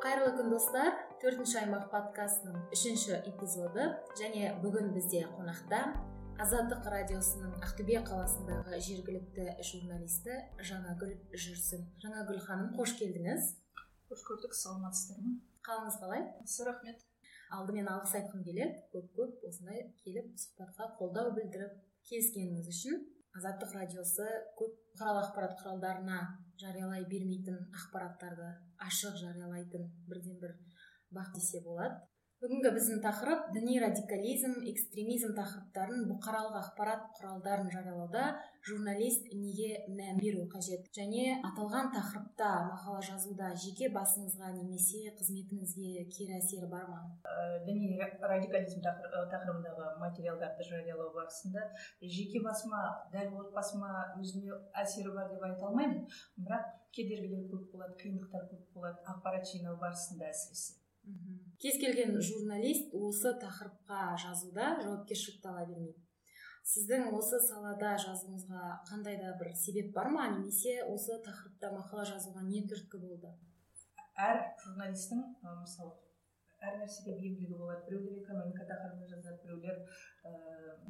қайырлы күн достар. Төртінші аймақ подкастының үшінші эпизоды және бүгін бізде қонақта азаттық радиосының ақтөбе қаласындағы жергілікті журналисті жаңагүл жүрсін. Жаңагүл ханым қош келдіңіз. Қош көрдік саламатсыздар ма қалыңыз қалай? Жақсы рахмет. Алдымен алғыс айтқым келеді. Көп көп осындай келіп сұхбатқа қолдау білдіріп келіскеніңіз үшін азаттық радиосы көп бұқаралық ақпарат құралдарына жариялай бермейтін ақпараттарды ашық жариялайтын бірден бір бақ десе болады. Бүгінгі біздің тақырып діни радикализм экстремизм тақырыптарын бұқаралық ақпарат құралдарын жариялауда журналист неге мән беру қажет. Және аталған тақырыпта мақала жазуда жеке басыңызға немесе қызметіңізге кері әсері бар ма? Ә, діни радикализм тақырыбындағы материалдарды жариялау барысында жеке басыма дәл отбасыма өзіме әсері бар деп айта алмаймын. Бірақ кедергілер көп болады қиындықтар көп болады ақпарат жинау барысында әсіресе. Кез келген журналист осы тақырыпқа жазуда жауапкершілікті ала бермейді. Сіздің осы салада жазуыңызға қандай да бір себеп бар ма? Немесе осы тақырыпта мақала жазуға не түрткі болды? Әр журналистің мысалы әр нәрсеге бейімділігі болады. Біреулер экономика тақырыбын жазады біреулер ә,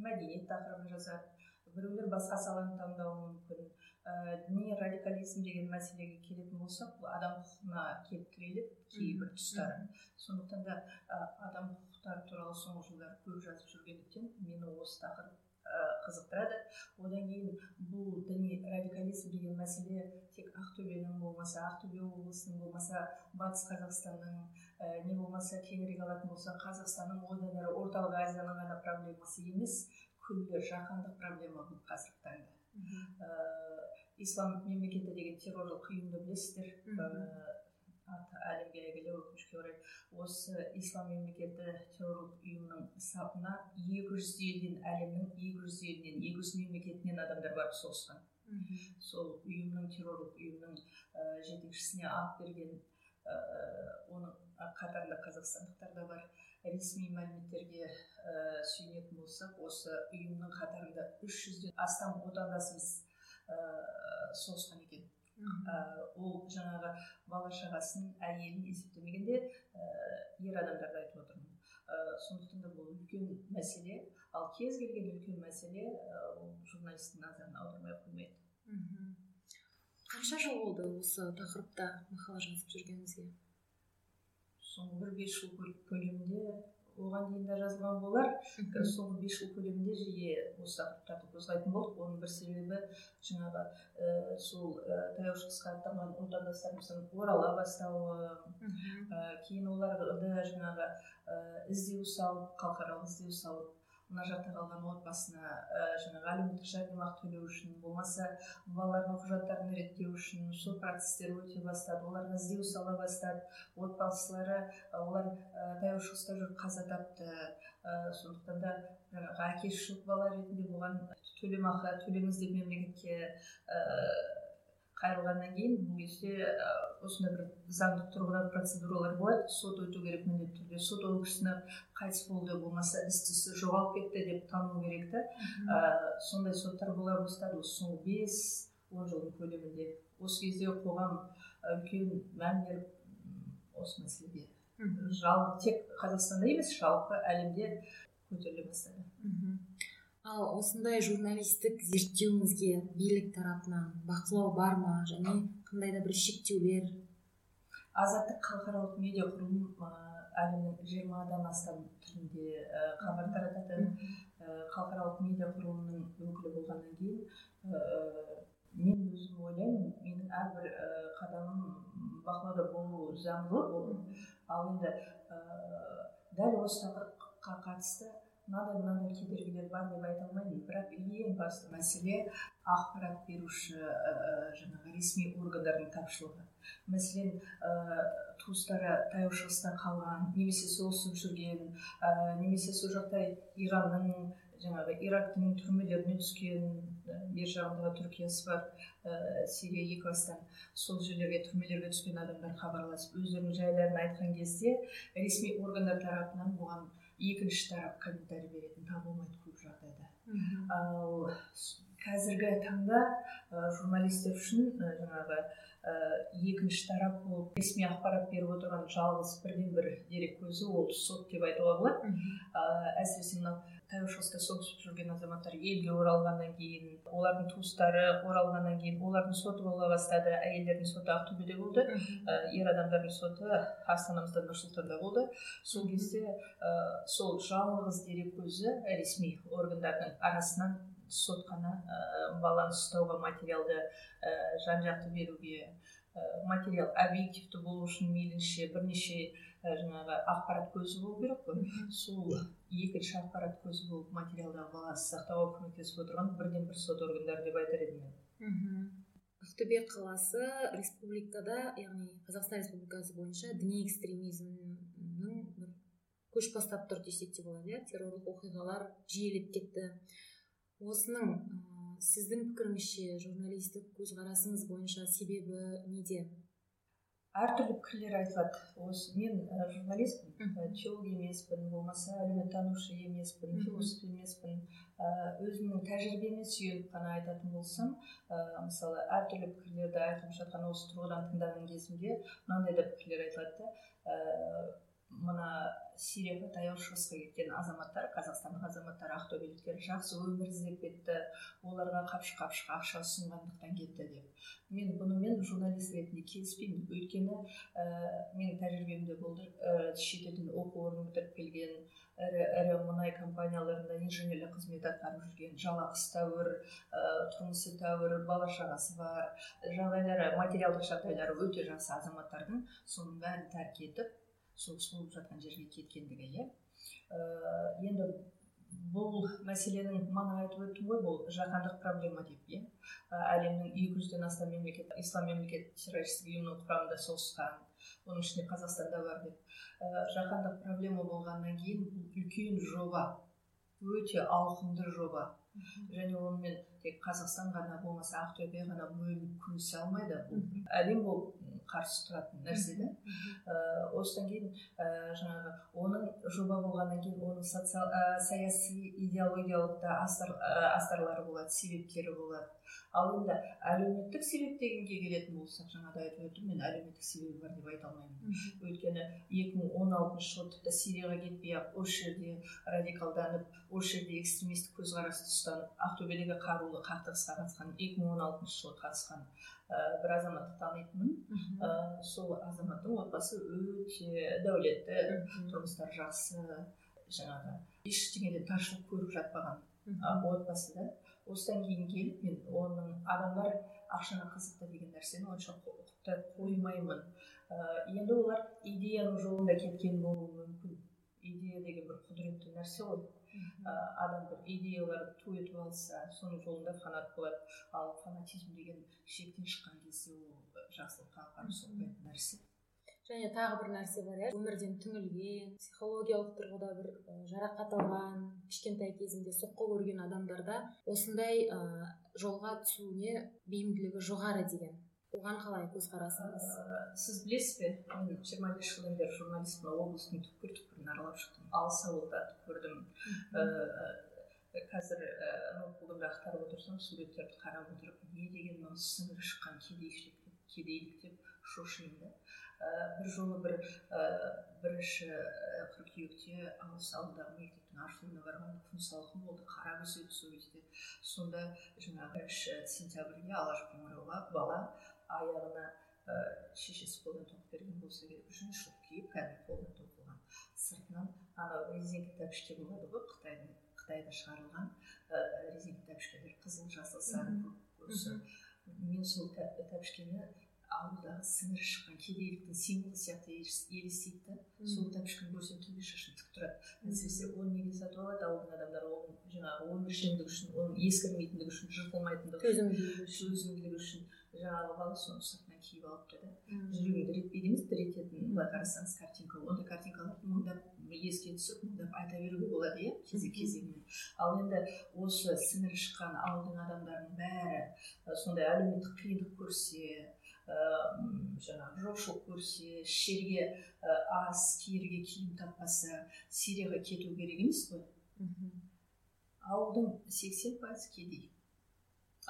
мәдениет тақырыбын жазады. Біреулер басқа саланы таңдауы мүмкін. Ә, діни радикализм деген мәселеге келетін болсақ бұл адам құқығына келіп тіреледі кейбір тұстары. Сондықтан да ә, адам құқықтары туралы соңғы жылдары көп жазып жүргендіктен мені осы тақырып ә, қызықтырады. Одан кейін бұл діни радикализм деген мәселе тек ақтөбенің болмаса ақтөбе облысының болмаса батыс қазақстанның ә, не болмаса кеңірек алатын болсақ қазақстанның одан әрі орталық азияның ғана проблемасы емес күллі жаһандық проблема бұл қазіргі таңда. Ислам мемлекеті деген террорлық ұйымды білесіздер аты әлемге әйгілі өкінішке орай осы ислам мемлекеті террорлық ұйымының сапына екі жүз елден әлемнің екі жүз елінен екі жүз мемлекетінен адамдар барып соғысқан сол ұйымның террорлық ұйымның ә, жетекшісіне ат берген ә, оның қатарында қазақстандықтар да бар ресми мәліметтерге ә, сүйенетін болсақ осы ұйымның қатарында үш жүзден астам отандасымыз ә, соғысқан екен ә, ол жаңағы бала шағасын әйелін есептемегенде ә, ер адамдарды айтып отырмын ә, сондықтан да бұл үлкен мәселе ал кез келген үлкен мәселе ол журналисттің назарын аудармай қоймайды қанша жыл болды осы тақырыпта мақала жазып жүргеніңізге соңғы бір бес жыл көлемінде оған дейін де жазылған болар. Соңғы бес жыл көлемінде жиі осы тақырыптарды қозғайтын болдық. Оның бір себебі жаңағы ә, сол ә, таяу шығысқа аттанған отандастарымыздың орала бастауы ә, кейін оларды жаңағы ә, іздеу салып халықаралық іздеу салып мына жақта қалған отбасына ә, жаңағы әлеуметтік жәрдемақы төлеу үшін болмаса балаларының құжаттарын реттеу үшін сот процестері өте бастады оларға іздеу сала бастады отбасылары олар ә, таяу шығыста жүріп қаза тапты ә, сондықтан да жаңағы жоқ бала ретінде бұған төлемақы төлеңіз деп мемлекетке қайырылғаннан кейін бұл кезде осындай бір заңдық тұрғыдан процедуралар болады. Сот өту керек міндетті түрде. Сот ол кісіні қайтыс болды болмаса із түзсіз жоғалып кетті деп тану керек та. Ә, сондай соттар бола бастады. Осы соңғы бес он жылдың көлемінде. Осы кезде қоғам үлкен мән беріп осы мәселеге жалпы тек қазақстанда емес жалпы әлемде көтеріле бастады. Ал осындай журналистік зерттеуіңізге билік тарапынан бақылау бар ма? және қандай да бір шектеулер? Азаттық халықаралық медиа құрылым әлемнің жиырмадан астам тілінде хабар тарататын халықаралық медиа құрылымының өкілі болғаннан кейін мен өзім ойлаймын менің әрбір қадамым бақылауда болуы заңды ал енді дәл осы тақырыпқа қатысты мынадай мынадай кедергілер бар деп айта алмаймын бірақ ең басты мәселе ақпарат беруші ә, жаңағы ресми органдардың тапшылығы мәселен ә, туыстары таяу шығыста қалған немесе соғысып жүрген ә, немесе сол жақта иранның жаңағы ирактың түрмелеріне түскен бер жағында түркиясы бар ә, сирия екібастан сол жерлерге түрмелерге түскен адамдар хабарласып өздерінің жайларын айтқан кезде ресми органдар тарапынан бұған екінші тарап комментарий беретін табылмайды көп жағдайда ал қазіргі таңда журналистер үшін жаңағы екінші тарап болып ресми ақпарат беріп отырған жалғыз бірден бір дерек көзі ол сот деп айтуға болады. Әсіресе мынау таяу шығыста соғысып жүрген азаматтар елге оралғаннан кейін олардың туыстары оралғаннан кейін олардың соты бола бастады әйелдердің соты ақтөбеде болды ә, ер адамдардың соты астанамызда нұр сұлтанда болды. Сол кезде ә, сол жалғыз дерек көзі ресми органдардың арасынан сот қана ә, баланы ұстауға материалды ә, жан жақты беруге ә, материал объективті болу үшін мейлінше бірнеше жаңағы ақпарат көзі болу керек қой. Сол екінші ақпарат көзі болып материалдағы баласы сақтауға көмектесіп отырған бірден бір сот органдары деп айтар едім мен. Ақтөбе қаласы республикада яғни қазақстан республикасы бойынша діни экстремизмнің бір көш бастап тұр десек те болады иә? Террорлық оқиғалар жиілеп кетті. Осының ә, сіздің пікіріңізше журналистік көзқарасыңыз бойынша себебі неде? Әртүрлі пікірлер айтылады. Осы мен ә, журналистпін теолог емеспін болмаса әлеуметтанушы емеспін философ емеспін. Ә, өзімнің тәжірибеме сүйеніп қана айтатын болсам ә, мысалы әртүрлі пікірлерді айтылып жатқан осы тұрғыдан тыңдаған кезімде мынандай да пікірлер айтылады да мына сирияға таяу шығысқа кеткен азаматтар қазақстандық азаматтар ақтөбеліктер жақсы өмір іздеп кетті. Оларға қапшы қапшық ақша ұсынғандықтан кетті деп. Мен бұнымен журналист ретінде келіспеймін. Өйткені ә, менің тәжірибемде болды ә, шетелден оқу орнын бітіріп келген ірі ірі мұнай компанияларында инженерлік қызмет атқарып жүрген жалақысы тәуір ә, тұрмысы тәуір бала шағасы бар жағдайлары материалдық жағдайлары өте жақсы азаматтардың соның бәрін тәрк етіп соғыс болып жатқан жерге кеткендігі иә. Енді бұл мәселенің мана айтып өттім ғой бұл жаһандық проблема деп иә. Әлемнің екі жүзден астам мемлекет ислам мемлекет террористік ұйымының құрамында соғысқан оның ішінде қазақстан да бар деп. Жаһандық проблема болғаннан кейін бұл үлкен жоба өте ауқымды жоба. Және онымен тек қазақстан ғана болмаса ақтөбе ғана бөлініп күресе алмайды бұл. Әлем болып қарсы тұратын нәрсе да ә, осыдан кейін ә, жаңағы оның жоба болғаннан кейін оның социал ә, саяси идеологиялық та астар, ә, астарлары болады себептері болады. Ал енді әлеуметтік себеп дегенге келетін болсақ жаңада айтып өттім мен әлеуметтік себебі бар деп айта алмаймын. Өйткені екі мың он алтыншы жылы тіпті сирияға кетпей ақ осы жерде радикалданып осы жерде экстремистік көзқарасты ұстанып ақтөбедегі қарулы қақтығысқа қатысқан екі мың он алтыншы жылы қатысқан ә, бір азаматты танитынмын ә, сол азаматтың отбасы өте дәулетті тұрмыстары жақсы жаңағы ештеңеден таршылық көріп жатпаған отбасы да. Осыдан кейін келіп мен оның адамдар ақшаға қызықты деген нәрсені онша құптай қоймаймын. Ә, енді олар идеяның жолында кеткен болуы мүмкін. Идея деген бір құдіретті нәрсе ғой. Ә, адам бір идеяларды ту етіп алса соның жолында фанат болады. Ал фанатизм деген шектен шыққан кезде ол жақсылыққа апарып соқпайтын нәрсе. Және тағы бір нәрсе бар иә. өмірден түңілген психологиялық тұрғыда бір жарақат алған кішкентай кезінде соққы көрген адамдарда осындай ә, жолға түсуіне бейімділігі жоғары деген оған қалай көзқарасыңыз? Сіз білесіз бе мен жиырма бес жылдан бері журналистпін облыстың түкпір түкпірін аралап шықтым. Алыс ауылдарды көрдім. Ә, қазір ә, ноутбугымды ақтарып отырсам суреттерді қарап отырып не деген мынау сіңірі шыққан кедейшілік деп кедейлік деп шошимын да ә, бір жолы бір бірінші қыркүйекте алыс ауылдағы мектептің ашылуына барған күн салқын болды қара күз еді сол кезде. Сонда жаңағы бірінші сентябрьге алаш қоңырауға бала аяғына ә, шешесі қолдан тоқып берген болса керек жүн шұлық киіп кәдімгі қолдан тоқылған сыртынан анау резинка тәпішке болады ғой қытайдың қытайда шығарылған ә, резинка тәпішкелер қызыл жасыл сары көк мен сол тәпішкені ауылдағы сіңірі шыққан кедейліктің символы сияқты елестейді да сол тәпішкені көрсем түнде шашым тік тұрады әсіресе оны неге сатып алады ауылдың адамдары оның жаңағы өміршеңдігі үшін оның ескірмейтіндігі үшін жыртылмайтындығы үшін төзімділігі үшін жаңағы бала соны сыртынан киіп алыпты да жүрегіңді ретпейді емес дір ететін былай қарасаңыз картинка ондай картинкаларды мыңдап еске түсіп мыңдап айта беруге болады иә кезек кезегімен ал енді осы сіңірі шыққан ауылдың адамдарының бәрі сондай әлеуметтік қиындық көрсе ыыы жаңағы жоқшылық көрсе ішерге ас киерге киім таппаса сирияға кету керек емес қой ауылдың сексен пайызы кедей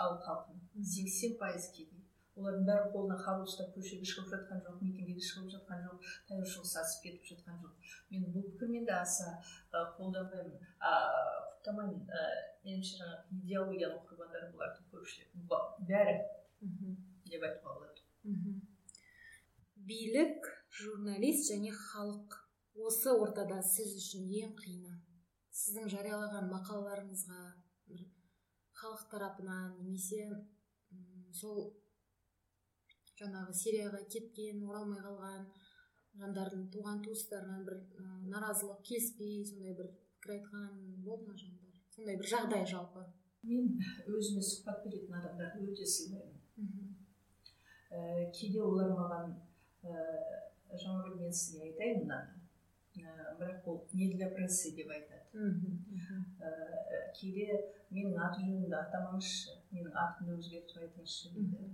ауыл халқының сексен пайыз кедей. Олардың бәрі қолына қару ұстап көшеге шығып жатқан жоқ митингіге шығып жатқан жоқ таяу шығыс асып кетіп жатқан жоқ. Мен бұл пікірмен де аса қолдамаймын құптамаймын. Меніңше жаңағы идеологияның құрбандары бұлардың көпшілігі бәрі. Деп айтуға болады билік журналист және халық. Осы ортада сіз үшін ең қиыны. Сіздің жариялаған мақалаларыңызға халық тарапынан немесе сол жаңағы сирияға кеткен оралмай қалған жандардың туған туыстарынан бір ә, наразылық келіспей сондай бір пікір айтқан болды ма жандар? Сондай бір жағдай жалпы. Мен өзіме сұхбат беретін адамдарды өте сыйлаймын. Ә, кейде олар маған ә, жаңағы мен сізге айтайын мынаны. Бірақ ол не для прессы деп айтады ә, кейде менің аты жөнімді атамаңызшы менің атымды өзгертіп айтыңызшы дейді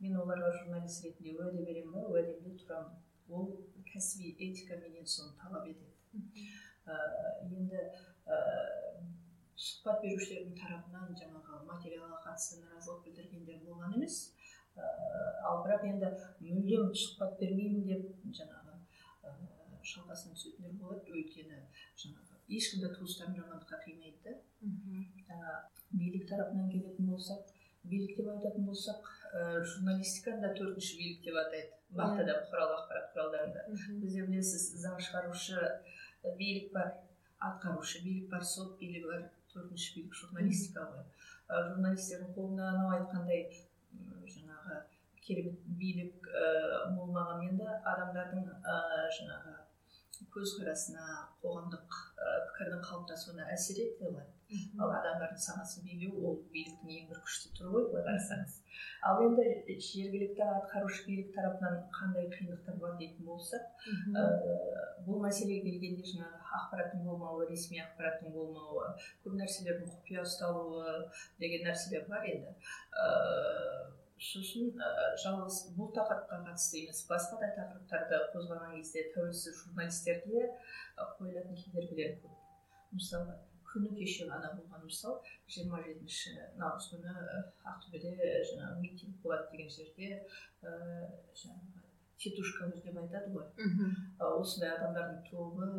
мен оларға журналист ретінде уәде беремін ба уәдемде тұрамын ол кәсіби этика менен соны талап етеді ә, енді ә, сұхбат берушілердің тарапынан жаңағы материалға қатысты наразылық білдіргендер болған емес ә, ал бірақ енді мүлдем сұхбат бермеймін деп жаңағы ә, шалқасынан түсетіндер болады. Өйткені жаңағы ешкімді туыстарын жамандыққа қимайды. Да билік тарапынан келетін болсақ билік деп айтатын болсақ ә, журналистиканы да төртінші билік деп атайды. Бақ да бұқаралық ақпарат құралдарында. Бізде білесіз заң шығарушы билік бар атқарушы билік бар сот билігі бар төртінші билік журналистика ғой. Ә, журналистердің қолында анау айтқандай жаңағы керемет билік ә, болмағанмен де адамдардың ә, жаңағы көзқарасына қоғамдық ә, пікірдің қалыптасуына әсер ете алады ал адамдардың санасын билеу ол биліктің ең бір күшті түрі ғой былай қарасаңыз. Ал енді жергілікті атқарушы билік тарапынан қандай қиындықтар бар дейтін болсақ ә, бұл мәселеге келгенде жаңағы ақпараттың болмауы ресми ақпараттың болмауы көп нәрселердің құпия ұсталуы деген нәрселер бар енді. Ә, сосын ә, жалғыз бұл тақырыпқа қатысты емес басқа да тақырыптарды қозғаған кезде тәуелсіз журналистерге қойылатын кедергілер көп. Мысалы күні кеше ғана болған мысал жиырма жетінші наурыз күні ақтөбеде жаңағы митинг болады деген жерде ә, жаңағы тетушкалар деп айтады ғой. Осындай адамдардың тобы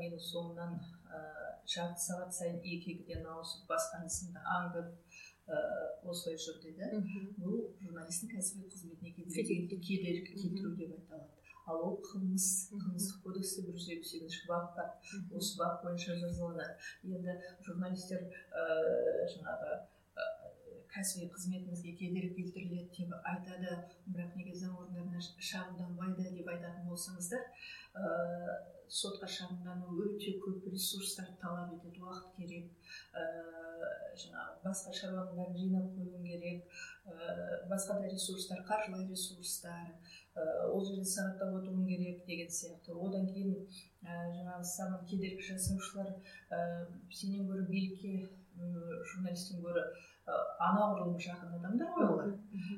менің соңымнан ә, жарты сағат сайын екі екіден ауысып басқан ісімді аңдып ә, осылай жүр деді бұл журналистің кәсіби қызметіне кедергі келтіру деп айталады ал ол қылмыс қылмыстық кодексте бір жүз елу сегізінші бап бар осы бап бойынша жазаланады енді журналистер ә, жаңағы ә, кәсіби қызметімізге кедергі келтіріледі деп айтады. Бірақ неге заң орындарына шағымданбайды деп айтатын болсаңыздар ә, сотқа шағымдану өте көп ресурстар талап етеді уақыт керек. Ә, жаңағы басқа шаруаның бәрін жинап қою керек. Ә, басқа да ресурстар қаржылай ресурстар ол жерде сағаттап отыруың керек деген сияқты. Одан кейін ә, жаңағы саған кедергі жасаушылар ә, сенен гөрі билікке журналисттен гөрі анағұрлым жақын адамдар ғой олар.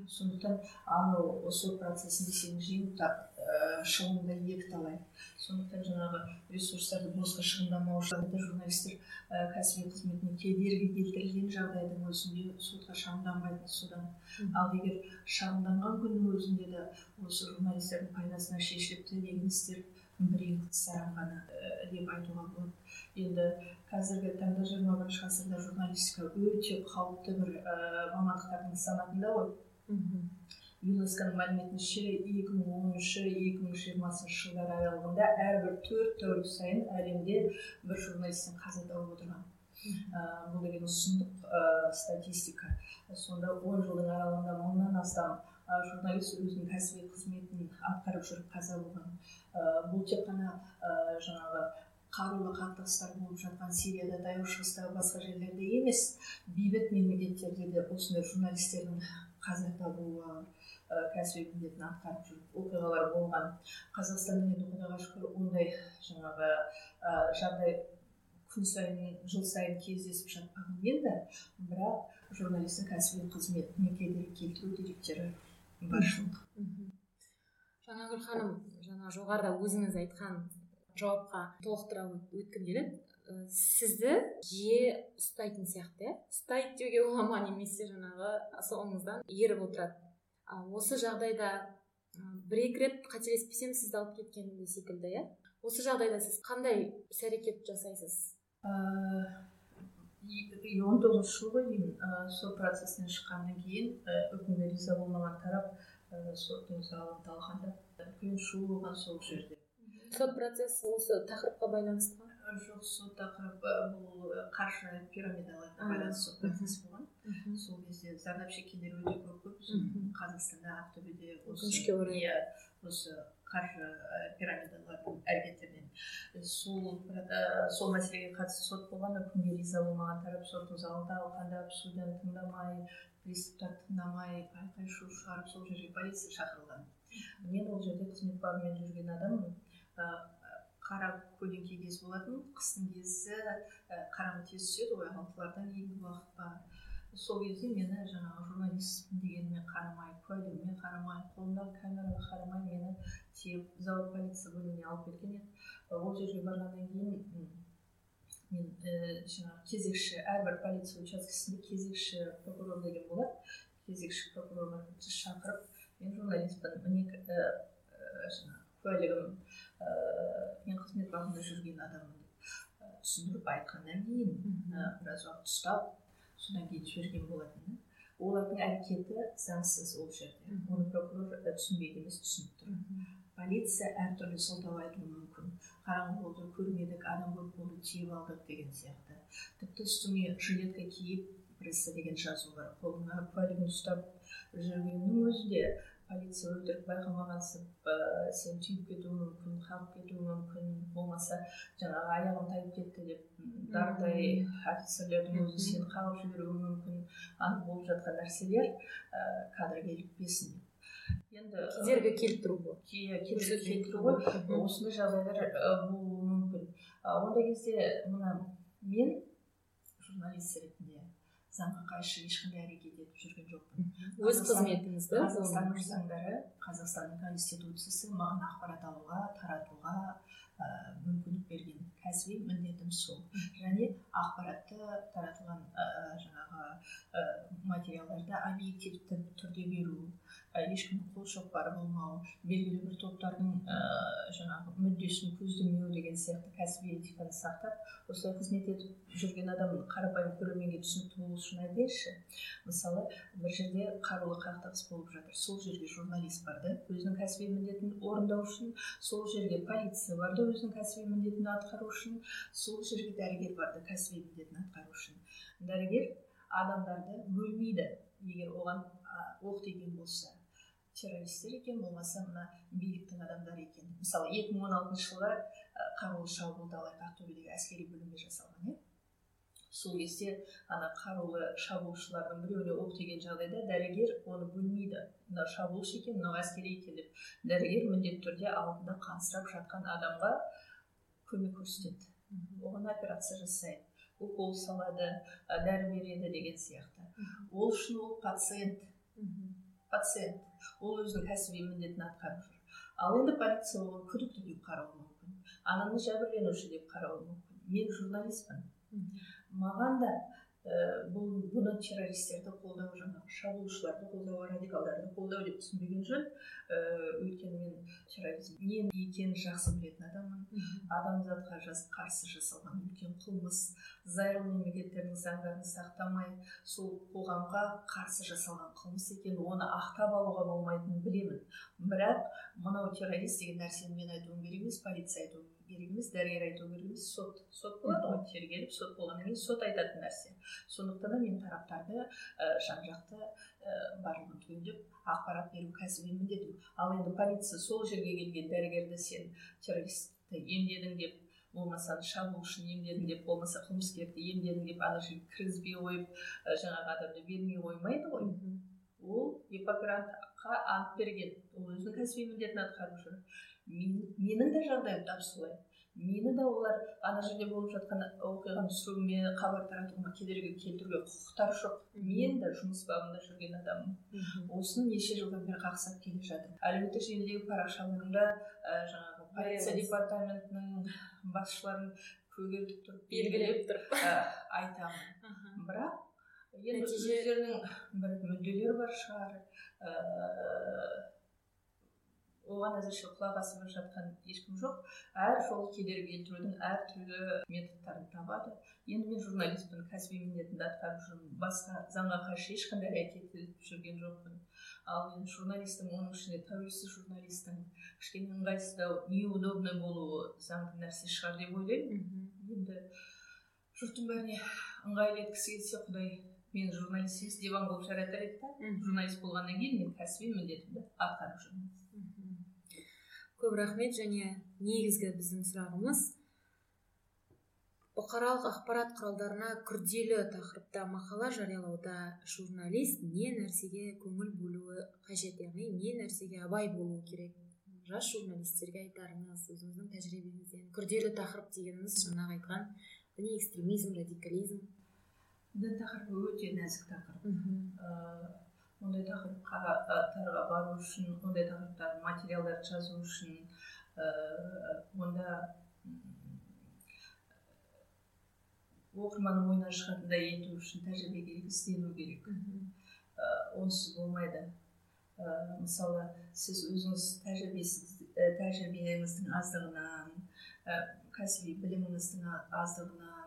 Сондықтан анау сот процесінде сені жиынтап ә, шығынды екі талай сондықтан жаңағы ресурстарды босқа шығындамау үшін журналистер ә, кәсіби қызметіне кедергі келтірілген жағдайдың өзінде сотқа шағымданбайды содан. Ал егер шағымданған күннің өзінде де осы журналистердің пайдасына шешіліпті деген істер бір екі саран ғана ә, деп айтуға болады. Енді қазіргі таңда жиырма бірінші ғасырда журналистика өте қауіпті бір ә, мамандықтардың санатында ғой. Юнеско мәліметінше екі мың оныншы екі мың жиырмасыншы жылдар аралығында әрбір төрт тәулік сайын әлемде бір журналисттің қаза тауып отырған. Ә, бұл деген сұмдық ә, статистика. Сонда он жылдың аралығында мыңнан астам журналист өзінің кәсіби қызметін атқарып жүріп қаза болған. Бұл тек қана жаңағы қарулы қақтығыстар болып жатқан сирияда таяу шығыста басқа жерлерде емес бейбіт мемлекеттерде де осындай журналистердің қаза табуы кәсіби міндетін атқарып жүріп оқиғалар болған. Қазақстанда енді құдайға шүкір ондай жаңағы жағдай күн сайын жыл сайын кездесіп жатпағанмен де бірақ журналистің кәсіби қызметіне кедергі келтіру деректері баршылық жаңагүл ханым жаңа жоғарыда өзіңіз айтқан жауапқа толықтыра өткім келеді сізді жиі ұстайтын сияқты иә? Ұстайды деуге бола ма немесе жаңағы соңыңыздан еріп отырады? Осы жағдайда бір екі рет қателеспесем сізді алып кеткен секілді иә? Осы жағдайда сіз қандай іс әрекет жасайсыз он тоғызыншы жыл ғой деймін сот процесінен шыққаннан кейін үкімге риза болмаған тарап соттың залын талқандап үлкен шу болған сол жерде сот процесі осы тақырыпқа байланысты ма жоқ сот тақырыбы бұл қаржы пирамидаларына байланысты сот процесі болған сол кезде зардап шеккендер өте көп көп қазақстанда ақтөбеде өкінішке орай иә осы қаржы пирамидалардың әрекеттерінен сол сол мәселеге қатысты сот болған үкімге риза болмаған тарап соттың залын талқандап судьяны тыңдамай приступтарды тыңдамай айқай шу шығарып сол жерге полиция шақырылған. Мен ол жерде қызмет бабымен жүрген адаммын. Қара көлеңке кез болатын қыстың кезі қараңғы тез түседі ғой алтылардан кейінгі уақыт бар. Сол кезде мені жаңағы журналистпін дегеніме қарамай куәлігіме қарамай қолымдағы камераға қарамай мені тиеп завод полиция бөліміне алып кеткен еді. Ол жерге барғаннан кейін мен ә, жаңағы кезекші әрбір полиция учаскесінде кезекші прокурор деген болады кезекші прокурорларды шақырып мен журналистпін міне жаңағы куәлігім мен қызмет бабында жүрген адаммын деп түсіндіріп айтқаннан кейін біраз уақыт ұстап содан кейін жіберген болатын олардың әрекеті заңсыз ол жерде оны прокурор түсінбейді емес түсініп тұр полиция әртүрлі сылтау айтуы мүмкін қараңғы болды көрмедік адам көп болды тиіп алдық деген сияқты тіпті үстіңе жилетка киіп пресса деген жазу бар қолыңа куәлігін ұстап жүргеннің өзі де полиция өлтіріп байқамағансып ә, сен түйіп кетуі мүмкін қағып кетуі мүмкін болмаса жаңағы аяғым тайып кетті деп дардай офицерлердің өзі сені қағып жіберуі мүмкін. Анық болып жатқан нәрселер ә, кадрға ілікпесін енді кедергі келтіру ғой. иә кедергі келтіру ғой. осындай жағдайлар болуы мүмкін. Ондай кезде мына мен журналист ретінде заңға қайшы ешқандай әрекет етіп жүрген жоқпын. Өз қызметіңізді қазақстанның заңдары қазақстанның конституциясы маған ақпарат алуға таратуға ә, мүмкіндік берген кәсіби міндетім сол. Және ақпаратты таратылған ә, жаңағы ә, материалдарды объективті түрде беру ешкімнің қол шоқпары болмау белгілі бір топтардың ә, жаңағы мүддесін көздемеу деген сияқты кәсіби этиканы сақтап осылай қызмет етіп жүрген адам қарапайым көрерменге түсінікті болу үшін айтайыншы мысалы бір жерде қарулы қақтығыс болып жатыр сол жерге журналист барды өзінің кәсіби міндетін орындау үшін сол жерге полиция барды өзінің кәсіби міндетін атқару үшін сол жерге дәрігер барды кәсіби міндетін атқару үшін дәрігер адамдарды бөлмейді егер оған оқ тиген болса террористтер екен болмаса мына биліктің адамдары екен. Мысалы екі мың он алтыншы жылы қарулы шабуылды алайық ақтөбедегі әскери бөлімге жасалған иә? Сол кезде ана қарулы шабуылшылардың біреуіне оқ тиген жағдайда дәрігер оны бөлмейді. Мынау шабуылшы екен мынау әскери екен деп. Дәрігер міндетті түрде алдында қансырап жатқан адамға көмек көрсетеді. Оған операция жасайды. Укол салады дәрі береді деген сияқты. Ол үшін ол пациент. Пациент. Ол өзінің кәсіби міндетін атқарып жүр ал енді полиция оған күдікті деп қарауы мүмкін. Ананы жәбірленуші деп қарауы мүмкін. Мен журналистпін. Маған да бұл бұны террористерді қолдау жаңағы шабуылшыларды қолдау радикалдарды қолдау деп түсінбеген жөн ә, өйткені мен терроризм. Не екенін жақсы білетін адаммын адамзатқа қарсы жасалған үлкен қылмыс. Зайырлы мемлекеттердің заңдарын сақтамай сол қоғамға қарсы жасалған қылмыс екенін оны ақтап алуға болмайтынын білемін. Бірақ мынау террорист деген нәрсені мен айтуым керек емес полиция айтуы емес дәрігер айту керек емес сот сот болады ғой тергеліп сот болғаннан кейін сот айтатын нәрсе сондықтан да мен тараптарды ә, жан жақты ә, барлығын түгендеп ақпарат беру кәсіби міндетім ал енді полиция сол жерге келген дәрігерді сен террористті емдедің деп болмаса шабуылшыны емдедің деп болмаса қылмыскерді емдедің деп ана жерге кіргізбей қойып ә, жаңағы адамды бермей қоймайды ғой ол гиппократқа ант берген. Ол өзінің кәсіби міндетін атқарып жүр менің де жағдайым тап солай. Мені де олар ана жерде болып жатқан оқиғаны түсіруіме хабар таратуыма кедергі келтіруге құқықтары жоқ. Мен де жұмыс бабында жүрген адаммын. Осыны неше жылдан бері қақсап келе жатырмын. Әлеуметтік желідегі парақшаларымда ә, жаңағы полиция департаментінің басшыларын көгертіп тұрып белгілеп тұрып. ә, айтамын. Бірақ енді өздерінің бір мүдделері бар шығар ыыы оған әзірше құлақ асып жатқан ешкім жоқ. Әр жол кедергі келтірудің әртүрлі методтарын табады. Енді мен журналистпін кәсіби міндетімді атқарып жүрмін. Басқа заңға қайшы ешқандай әрекет етіп жүрген жоқпын. Ал енді журналистің оның ішінде тәуелсіз журналистің кішкене ыңғайсыздау неудобный болуы заңды нәрсе шығар деп ойлаймын. Енді жұрттың бәріне ыңғайлы еткісі келсе құдай мен журналист емес диван қылып жаратар еді да журналист болғаннан кейін мен кәсіби міндетімді атқарып жүрмін. Көп рахмет және негізгі біздің сұрағымыз бұқаралық ақпарат құралдарына күрделі тақырыпта мақала жариялауда журналист не нәрсеге көңіл бөлуі қажет яғни не нәрсеге абай болуы керек? Жас журналистерге айтарыңыз өзіңіздің тәжірибеңізден күрделі тақырып дегеніміз жаңағы айтқан діни экстремизм радикализм. Дін тақырыбы өте нәзік тақырып. Ондай тақырыптарға бару үшін ондай тақырыптағы материалдарды жазу үшін онда оқырманның ойынан шығатындай ету үшін тәжірибе керек іздену керек. Онсыз болмайды. Ә, мысалы сіз өзіңіз тәжірибесіз тәжірибеңіздің аздығынан ә, кәсіби біліміңіздің аздығынан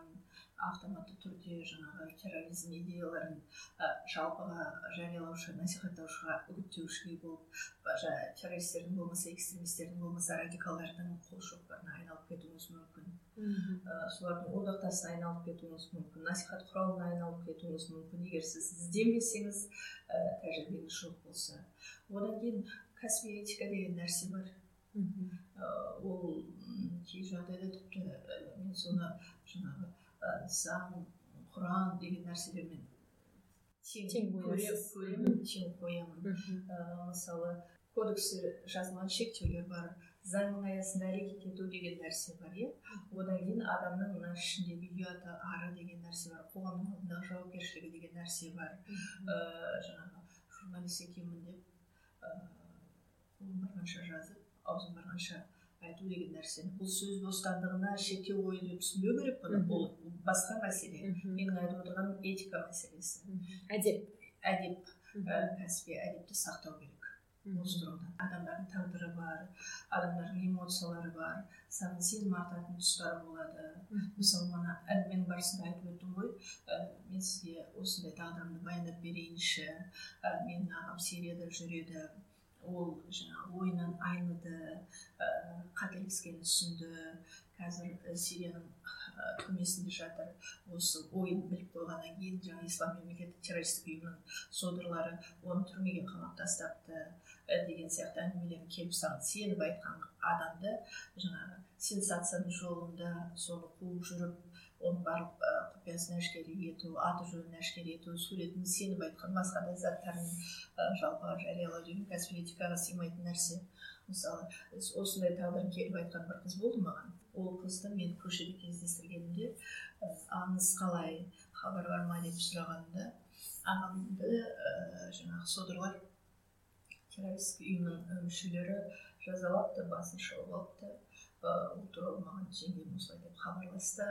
автоматты түрде жаңағы терроризм идеяларын ә, жалпыға жариялаушы насихаттаушыға үгіттеушіге болып жаңағы террористердің болмаса экстремистердің болмаса радикалдардың қолшоқпарына айналып кетуіңіз мүмкін. Ә, солардың одақтасына айналып кетуіңіз мүмкін насихат құралына айналып кетуіңіз мүмкін. Егер сіз ізденбесеңіз ә, тәжірибеңіз жоқ болса. Одан кейін кәсіби этика деген нәрсе бар. Ә, ол кей жағдайда тіпті мен соны жаңағы заң құран деген нәрселермен тең көремін тең қоямын. Мысалы кодексте жазылған шектеулер бар. Заңның аясында әрекет ету деген нәрсе бар иә? Одан кейін адамның мына ішіндегі ұяты ары деген нәрсе бар қоғамның алдындағы жауапкершілігі деген нәрсе бар. Ыыы жаңағы журналист екенмін деп қолым барғанша жазып аузым барғанша айту деген нәрсені бұл сөз бостандығына шектеу қою деп түсінбеу керек бұны бұл басқа мәселе. Менің айтып отырғаным этика мәселесі. Әдеп. Әдеп кәсіби әдепті сақтау керек. Осы тұрғыда адамдардың тағдыры бар адамдардың эмоциялары бар. Саған сенім артатын тұстары болады. Мысалы мана әңгіменің барысында айтып өттім ғой. Мен сізге осындай тағдырымды баяндап берейінші. Менің ағам сирияда жүреді. Ол жаңағы ойынан айныды ә, қателескенін түсінді. Қазір сирияның түрмесінде жатыр. Осы ойын біліп қойғаннан кейін жаңағы ислам мемлекеті террористік ұйымының содырлары оны түрмеге қамап тастапты деген сияқты әңгімелерін келіп саған сеніп айтқан адамды жаңағы сенсацияның жолында соны қуып жүріп оның барлық құпиясын әшкере ету аты жөнін әшкере ету суретін сеніп айтқан басқа да заттарын жалпыға жариялау деген кәсіби этикаға сыймайтын нәрсе. Мысалы осындай тағдырын келіп айтқан бір қыз болды маған. Ол қызды мен көшеде кездестіргенімде аңыз қалай? Хабар бар ма? деп сұрағанымда ағамды жаңағы содырлар террористік ұйымның мүшелері жазалапты басын шауып алыпты. Жеңгем осылай деп хабарласты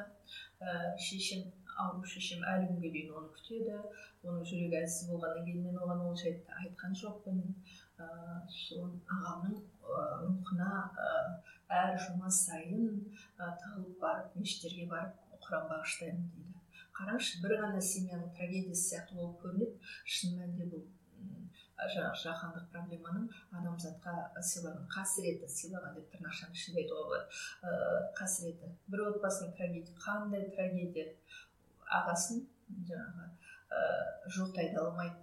ә, шешем ауру шешем әлі күнге дейін оны күтеді оның жүрегі әлсіз болғаннан кейін мен оған ол жайтты айтқан жоқпын сол ағамның рухына әр жұма сайын тығылып барып мешіттерге барып құран бағыштаймын дейді қараңызшы бір ғана семьяның трагедиясы сияқты болып көрінеді шын мәнінде бұл жаңағы жаһандық проблеманың адамзатқа сыйлаған қасіреті сыйлаған деп тырнақшаның ішінде айтуға болады. Ыыы қасіреті бір отбасының трагедия қандай трагедия? Ағасын жаңағы ыыы жоқтай да алмайды.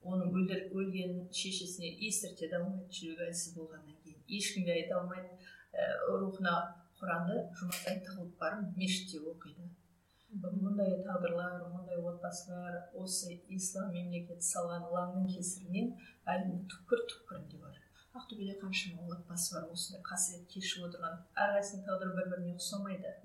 Оның өлдір, өлгенін шешесіне естірте де алмайды жүрегі әлсіз болғаннан кейін. Ешкімге айта алмайды. Рухына құранды жұма сайын тығылып барып мешітте оқиды. Мұндай тағдырлар мұндай отбасылар осы ислам мемлекеті салған ылаңның кесірінен әлемнің түкпір түкпірінде бар. Ақтөбеде қаншама отбасы бар осындай қасірет кешіп отырған әрқайсысының тағдыры бір біріне ұқсамайды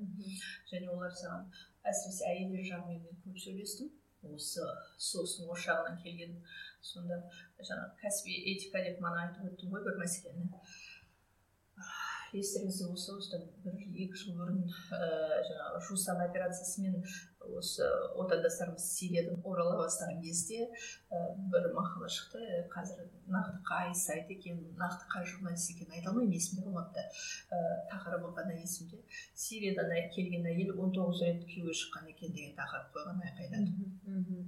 және олар саған әсіресе әйелдер жағымен мен көп сөйлестім. Осы соғыстың ошағынан келген сонда жаңағы кәсіби этика деп мана айтып өттім ғой бір мәселені. Естеріңізде болса осыдан бір екі жыл бұрын ә, жаңағы жусан операциясымен осы отандастарымыз сириядан орала бастаған кезде ә, бір мақала шықты қазір нақты қай сайт екенін нақты қай журналист екенін айта алмаймын есімде қалмапты ә, тақырыбы ғана есімде сириядан келген әйел 19 рет күйеуге шыққан екен деген тақырып қойған айқайлады.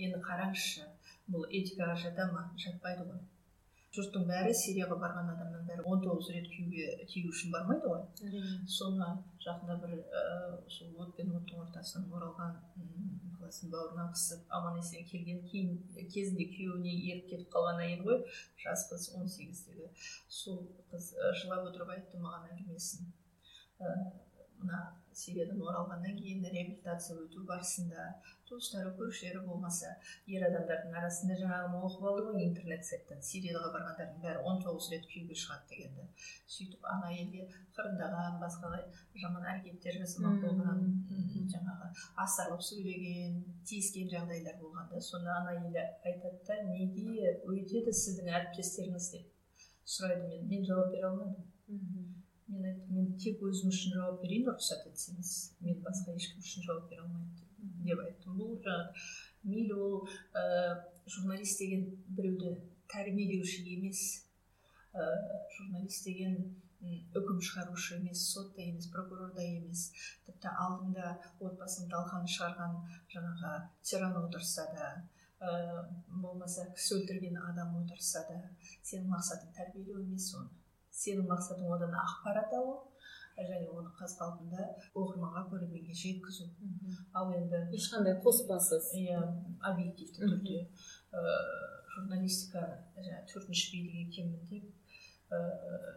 Енді қараңызшы бұл этикаға жата ма? Жатпайды ғой. Жұрттың бәрі сирияға барған адамның бәрі он тоғыз рет күйеуге тию үшін бармайды ғой. Әрине соны жақында бір сол от пен оттың ортасынан оралған баласын бауырына қысып аман есен келген кейін кезінде күйеуіне еріп кетіп қалған әйел ғой жас қыз он сегіздегі. Сол қыз жылап отырып айтты маған әңгімесін. Мына сириядан оралғаннан кейін реабилитация өту барысында туыстары көршілері болмаса ер адамдардың арасында жаңағы оқып алды ғой интернет сайттан сирияға барғандардың бәрі он тоғыз рет күйеуге шығады дегенді сөйтіп ана әйелге қырындаған басқа жаман әрекеттер жасамақ болған жаңағы астарлап сөйлеген тиіскен жағдайлар болған да сонда ана әйел айтады да неге өйтеді сіздің әріптестеріңіз деп сұрайды мен мен жауап бере алмадым мен айттым мен тек өзім үшін жауап берейін рұқсат етсеңіз мен басқа ешкім үшін жауап бере алмаймын деп айттым. Бұл жаңағы мейлі ол ә, журналист деген біреуді тәрбиелеуші емес ә, журналист деген үкім шығарушы емес сот та емес прокурор да емес тіпті алдыңда отбасының талқаны шығарған жаңағы тиран отырса да ә, болмаса кісі өлтірген адам отырса да сенің мақсатың тәрбиелеу емес оны. Сенің мақсатың одан ақпарат алу және оны қаз қалпында оқырманға көрерменге жеткізу. Ал енді ешқандай қоспасыз. Иә объективті түрде ыыы журналистика жаңағы төртінші билік екенмін деп ыыы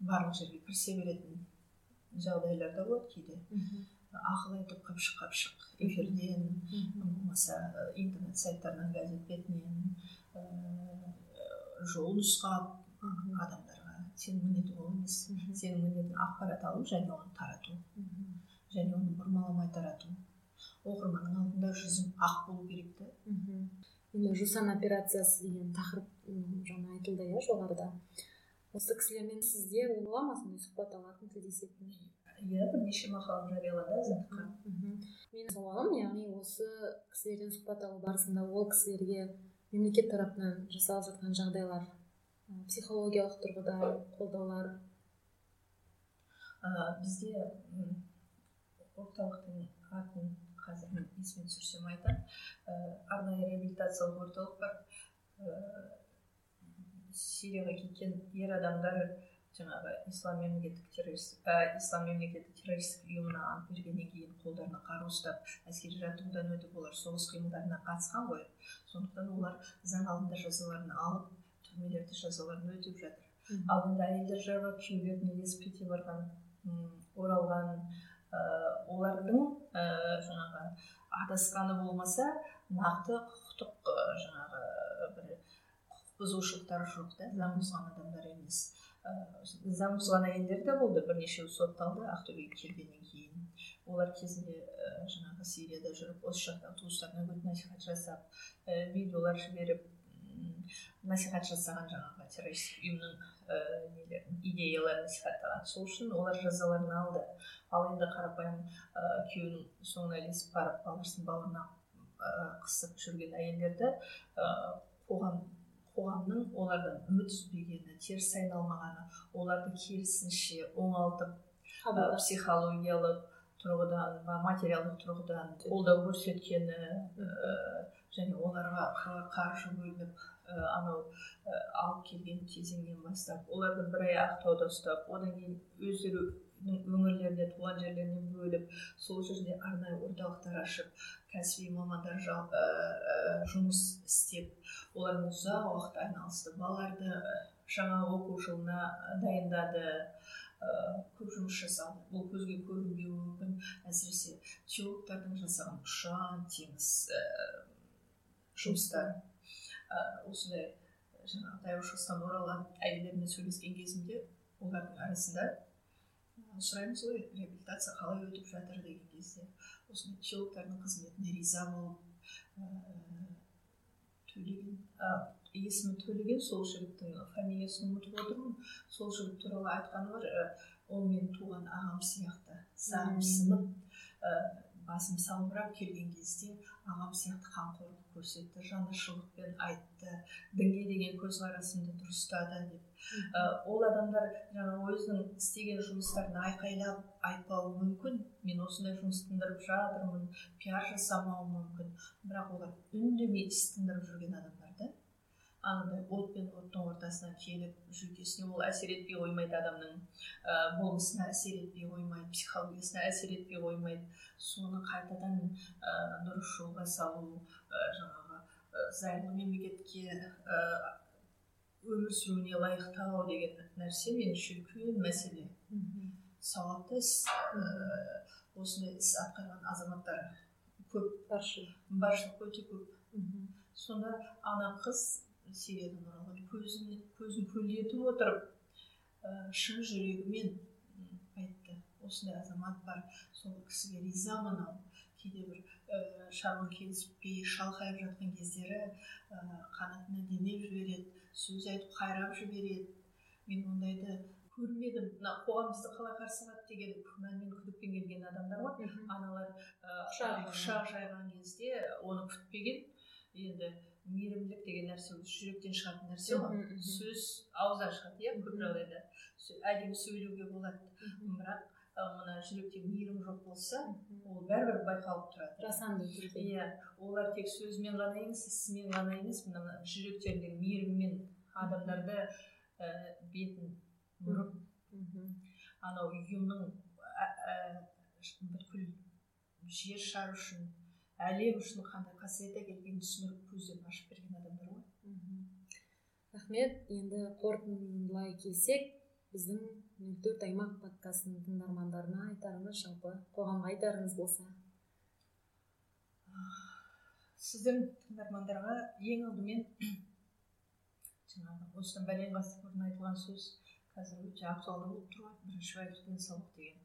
барлық жерге кірісе беретін жағдайлар да болады кейде. Ақыл айтып қапшық қапшық эфирден болмаса интернет сайттарынан газет бетінен жол нұсқап адамдар сенің міндетің ол емес сенің міндетің ақпарат алу және оны тарату. Және оны бұрмаламай тарату. Оқырманның алдында жүзің ақ болу керек та енді жусан операциясы деген тақырып жаңа айтылды иә жоғарыда. Осы кісілермен сізде бола ма сондай сұхбат алатын тілдесетін? Иә бірнеше мақалам жариялады азаттыққа. Менің сауалым яғни осы кісілерден сұхбат алу барысында ол кісілерге мемлекет тарапынан жасалып жатқан жағдайлар психологиялық тұрғыда қолдаулар? Ә, бізде орталықтың атын қазір есіме түсірсем айтамын ә, арнайы реабилитациялық орталық бар. Ә, сирияға кеткен ер адамдар жаңағы ислам мемлекеттік террористік ә, ислам мемлекеттік террористік ұйымына ант бергеннен кейін қолдарына қару ұстап әскери жаттығудан өтіп олар соғыс қимылдарына қатысқан ғой. Сондықтан олар заң алдында жазаларын алып түрмелерде жазаларын өтеп жатыр ал енді әйелдер күйеулеріне ілесіп кете барған оралған ә, олардың ә, жаңағы адасқаны болмаса нақты құқықтық жаңағы бір құқық бұзушылықтар жоқ та заң бұзған адамдар емес ә, заң бұзған әйелдер де болды бірнешеуі сотталды ақтөбеге келгеннен кейін олар кезінде ә, жаңағы сирияда жүріп осы жақтағы туыстарына үгіт насихат жасап ә, видеолар жіберіп насихат жасаған жаңағы террористік ұйымның ә, нелерін идеяларын насихаттаған сол үшін олар жазаларын алды. Ал енді қарапайым ә, күйеуінің соңына ілесіп барып баласын бауырына ә, қысып жүрген әйелдерді ә, қоғам қоғамның олардан үміт үзбегені теріс айналмағаны оларды керісінше оңалтып ә, психологиялық тұрғыдан материалдық тұрғыдан қолдау көрсеткені ә, және оларға қаржы бөлініп ә, анау алып келген кезеңнен бастап оларды бір ай ақтауда ұстап одан кейін өздерінің өңірлеріне туған жерлеріне бөліп сол жерде арнайы орталықтар ашып кәсіби мамандар жұмыс істеп олармен ұзақ уақыт айналысты балаларды жаңа оқу жылына дайындады ә, көп жұмыс жасалды бұл көзге көрінбеуі мүмкін. Әсіресе теологтардың жасаған ұшан теңіз жұмыстар осындай жаңағы таяу шығыстан оралған әйелдермен сөйлескен кезімде олардың арасында сұраймыз ғой реабилитация қалай өтіп жатыр деген кезде осындай теологтардың қызметіне риза болып төлеген есімі төлеген сол жігіттің фамилиясын ұмытып отырмын сол жігіт туралы айтқаны бар ол менің туған ағам сияқты сағым сынып ә, басым салбырап келген кезде ағам сияқты қамқорлық көрсетті жанашырлықпен айтты дінге деген көзқарасымды дұрыстады деп. Ә, ол адамдар жаңағы өзінің істеген жұмыстарын айқайлап айтпауы мүмкін. Мен осындай жұмыс тындырып жатырмын пиар жасамауы мүмкін. Бірақ олар үндемей іс тындырып жүрген адамдар. Да андай от пен оттың ортасынан келіп жүйкесіне ол әсер етпей қоймайды адамның ә, болмысына әсер етпей қоймайды психологиясына әсер етпей қоймайды. Соны қайтадан ә, дұрыс жолға салу ә, жаңағы ә, зайырлы мемлекетке ә, өмір сүруіне лайықтау деген нәрсе меніңше үлкен мәселе. Сауапты іс ә, осындай іс атқарған азаматтар көп. Баршылық өте көп. Сонда ана қыз сириядан оралған көзін көзін көлдетіп отырып ә, шын жүрегімен айтты. Осындай азамат бар. Сол кісіге ризамын ау кейде бір ә, шаруа келіспей шалқайып жатқан кездері ә, қанатына демеп жібереді сөз айтып қайрап жібереді. Мен ондайды көрмедім. Мына қоғам бізді қалай қарсы алады деген күмәнмен күдікпен келген адамдар ғой аналар құшақ жайған кезде оны күтпеген. Енді мейірімділік деген нәрсе өзі жүректен шығатын нәрсе ғой. Сөз ауыздан шығады иә көп жағдайда. Әдемі сөйлеуге болады. Бірақ мына жүректе мейірім жоқ болса ол бәрібір байқалып тұрады. Жасанды түрде. Иә олар тек сөзімен ғана емес ісімен ғана емес мына жүректеріндегі мейіріммен адамдарды ә, бетін бұрып анау ұйымның бүткіл жер шар үшін әлем үшін қандай қасиет әкелгенін түсіндіріп көздерін ашып берген адамдар ғой. Рахмет. Енді қорытындылай келсек біздің нөл төрт аймақ подкастының тыңдармандарына айтарыңыз жалпы қоғамға айтарыңыз болса. Сіздің тыңдармандарға ең алдымен жаңағы осыдан бәлен ғасыр бұрын айтылған сөз қазір өте актуалды болып тұр ғой. Бірінші байлық денсаулық деген.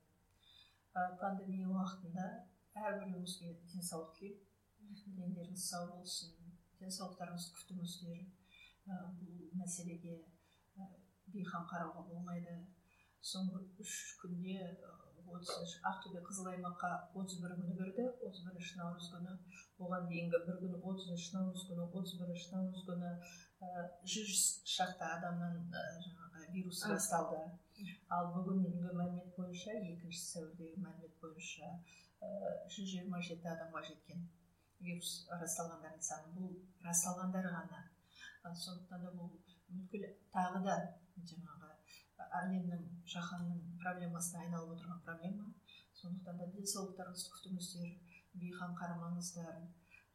Пандемия уақытында әрбіреуімізге денсаулық тілеймін дендеріңіз сау болсын денсаулықтарыңызды күтіңіздер бұл мәселеге бейқам қарауға болмайды соңғы үш күнде отызыншы ақтөбе қызыл аймаққа отыз бір күні кірді отыз бірінші наурыз күні оған дейінгі бір күні отызыншы наурыз күні отыз бірінші наурыз күні жүз шақты адамнан жаңағы вирус басталды ал бүгінгі мәлімет бойынша екінші сәуірдегі мәлімет бойынша жүз жиырма жеті адамға жеткен вирус расталғандардың саны бұл расталғандар ғана. Сондықтан да бұл бүткіл тағы да жаңағы әлемнің жаһанның проблемасына айналып отырған проблема. Сондықтан да денсаулықтарыңызды күтіңіздер бейқам қарамаңыздар.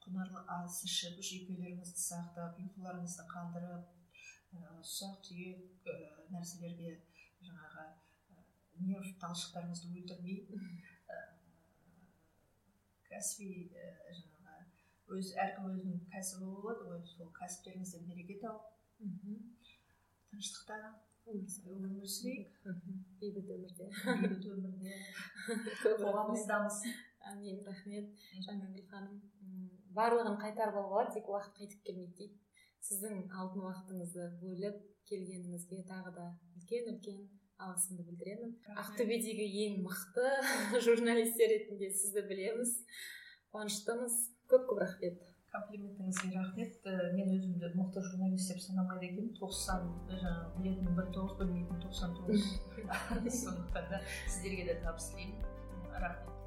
Құнарлы ас ішіп жүйкелеріңізді сақтап ұйқыларыңызды қандырып ұсақ түйек нәрселерге жаңағы нерв талшықтарыңызды өлтірмей кәсіби жаңағы өз әркім өзінің кәсібі болады ғой сол кәсіптеріңізде береке тауып тыныштықта өмір сүрейік. бейбіт өмірде. Бейбіт өмірде. Қоғамымыз дамысын әмин рахмет. Жаңагүл ханым барлығын қайтарып алуға тек уақыт қайтып келмейді дейді. Сіздің алтын уақытыңызды бөліп келгеніңізге тағы да үлкен үлкен алғысымды білдіремін. Ақтөбедегі ең мықты журналистер ретінде сізді білеміз. Қуаныштымыз. Көп көп рахмет. Комплиментіңізге рахмет. Мен өзімді мықты журналист деп санамайды екенмін. тоқсан жаңағы білетін бір тоғыз тоқсан тоғыз. Сондықтан да сіздерге де табыс тілеймін. Рахмет.